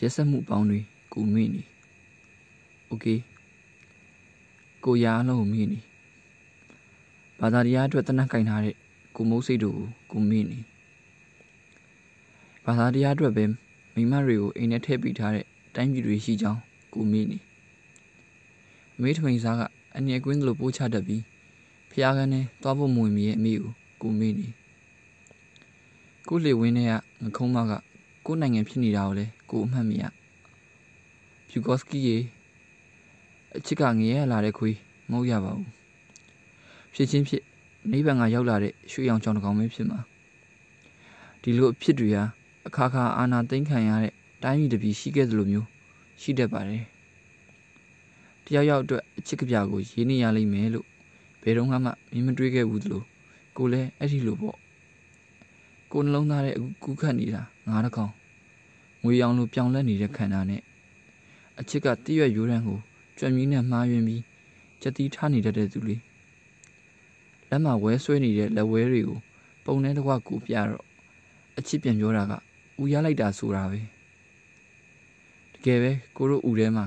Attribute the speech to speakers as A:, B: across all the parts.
A: ရက်ဆက်မှုပေါင်းတွေကိုမေ့နေ။ Okay ကိုရာအလုံးကိုမေ့နေ။ဘာသာတရားအတွက်တနက်ကင်ထားတဲ့ကိုမိုးစိတ်တို့ကိုကိုမေ့နေ။ဘာသာတရားအတွက်ပဲမိမတွေကိုအိမ်ထဲထည့်ပြီးထားတဲ့တိုင်းပြည်တွေရှိကြောင်းကိုမေ့နေ။အမေထွင်စားကအနည်းကွင်းလိုပို့ချတတ်ပြီးဖျားကန်းနဲ့သွားဖို့မဝင်မီရဲ့အမိကိုကိုမေ့နေ။ကိုလေဝင်းနဲ့ကငခုံးမက ကိုနိုင်ငံဖြစ်နေတာကိုလည်းကိုအမှတ်မရဖြူကော့စကီရေအချစ်ကငရဲလာတဲ့ခွေးမဟုတ်ရပါဘူးဖြစ်ချင်းဖြစ်နိဗ္ဗာန်ကရောက်လာတဲ့ရွှေရောင်ကြောင်တကောင်ပဲဖြစ်မှာဒီလိုအဖြစ်တွေဟာအခါခါအာနာသိမ့်ခံရတဲ့တိုင်းပြည်တစ်ပြည်ရှိခဲ့သလိုမျိုးရှိတတ်ပါတယ်တယောက်ယောက်အတွက်အချစ်ကပြကိုရေးနေရလိမ့်မယ်လို့ဘယ်တော့မှမင်းမတွေးခဲ့ဘူးသလိုကိုလည်းအဲ့ဒီလိုပေါ့ကိုနှလုံးသားရဲ့ကူးခတ်နေတာငါးတကောင် ငွေရောင်လိုပြောင်းလဲနေတဲ့ခန္ဓာနဲ့အချစ်ကတည့်ရွက်ရိုးရန်ကိုကြွက်မြင်းနဲ့မှားယွင်းပြီးကြက်တီးထားနေတတ်တဲ့သူလေးလက်မှာဝဲဆွဲနေတဲ့လက်ဝဲတွေကိုပုံနဲ့တကွကူပြတော့အချစ်ပြန်ပြောတာကဥရလိုက်တာဆိုတာပဲတကယ်ပဲကိုတို့ဥထဲမှာ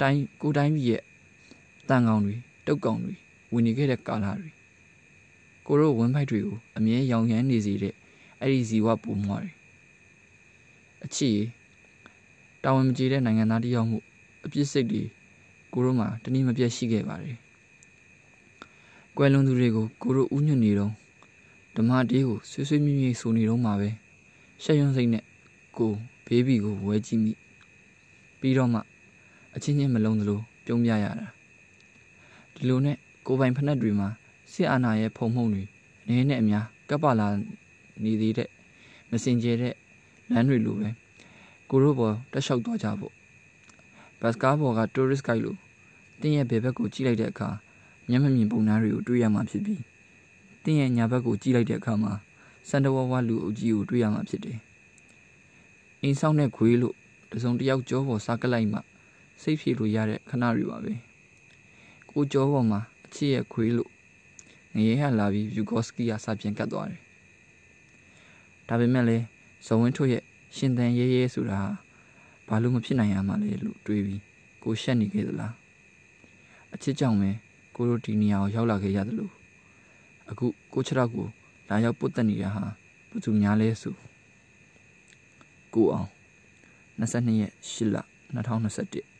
A: တိုင်းကိုတိုင်းပြည်ရဲ့တန်ကောင်တွေတုတ်ကောင်တွေဝင်နေခဲ့တဲ့ကာလတွေကိုတို့ဝင်းဖိုက်တွေကိုအမြဲရောင်ရမ်းနေစေတဲ့အဲ့ဒီဇီဝပူမွားတွေ အချစ်တာဝန်မကျေတဲ့နိုင်ငံသားတယောက်မှုအပြစ်စိတ်တွေကိုတို့မှာတနည်းမပြတ်ရှိခဲ့ပါတယ်။ကွယ်လွန်သူတွေကိုကိုတို့ဥညွတ်နေတော့ဓမ္မတေးကိုဆွေးဆွေးမြည်မြည်ဆိုနေတော့မှာပဲရှက်ရွံ့စိတ်နဲ့ကိုဘေးဘီကိုဝဲကြည့်မိပြီးတော့မှအချင်းချင်းမလုံးသလိုပြုံးပြရတာဒီလိုနဲ့ကိုပိုင်ဖက်နှက်တွေမှာစစ်အာဏာရဲ့ဖုံမှုန့်တွေအနေနဲ့အများကပ်ပါလာနေသေးတဲ့မစင်ကြဲတဲ့ လမ်းတွေလိုပဲကိုတို့ဘောတက်လျှောက်သွားကြဖို့ဘတ်ကားဘော်က tourist guide လို့တင်းရဲ့ဘယ်ဘက်ကိုကြည့်လိုက်တဲ့အခါမျက်မမြင်ပုံနှားတွေကိုတွေ့ရမှာဖြစ်ပြီးတင်းရဲ့ညာဘက်ကိုကြည့်လိုက်တဲ့အခါမှာစန်တဝဝလူအုပ်ကြီးကိုတွေ့ရမှာဖြစ်တယ်။အိမ်ဆောင်တဲ့ခွေးလို့တစုံတစ်ယောက်ကြောပေါ်စားကလိုက်မှစိတ်ဖြေလို့ရတဲ့ခဏတွေပါပဲ။ကိုကြောပေါ်မှာအချစ်ရဲ့ခွေးလို့ငရဲဟလာပြီးယူဂော့စကီယာစာပြန်ကတ်သွားတယ်။ဒါပေမဲ့လည်း ဇော်ဝင်းထုတ်ရဲ့ရှင်သန်ရဲရဲဆိုတာဘာလို့မဖြစ်နိုင်ရမှာလဲလို့တွေးပြီးကိုရှက်နေခဲ့သလား။အချစ်ကြောင့်ပဲကိုတို့ဒီနေရာကိုရောက်လာခဲ့ရသလိုအခုကိုချရောက်ကိုလာရောက်ပုတ်တက်နေတာဟာဘယ်သူများလဲဆိုကိုအောင်22ရက်8လ2021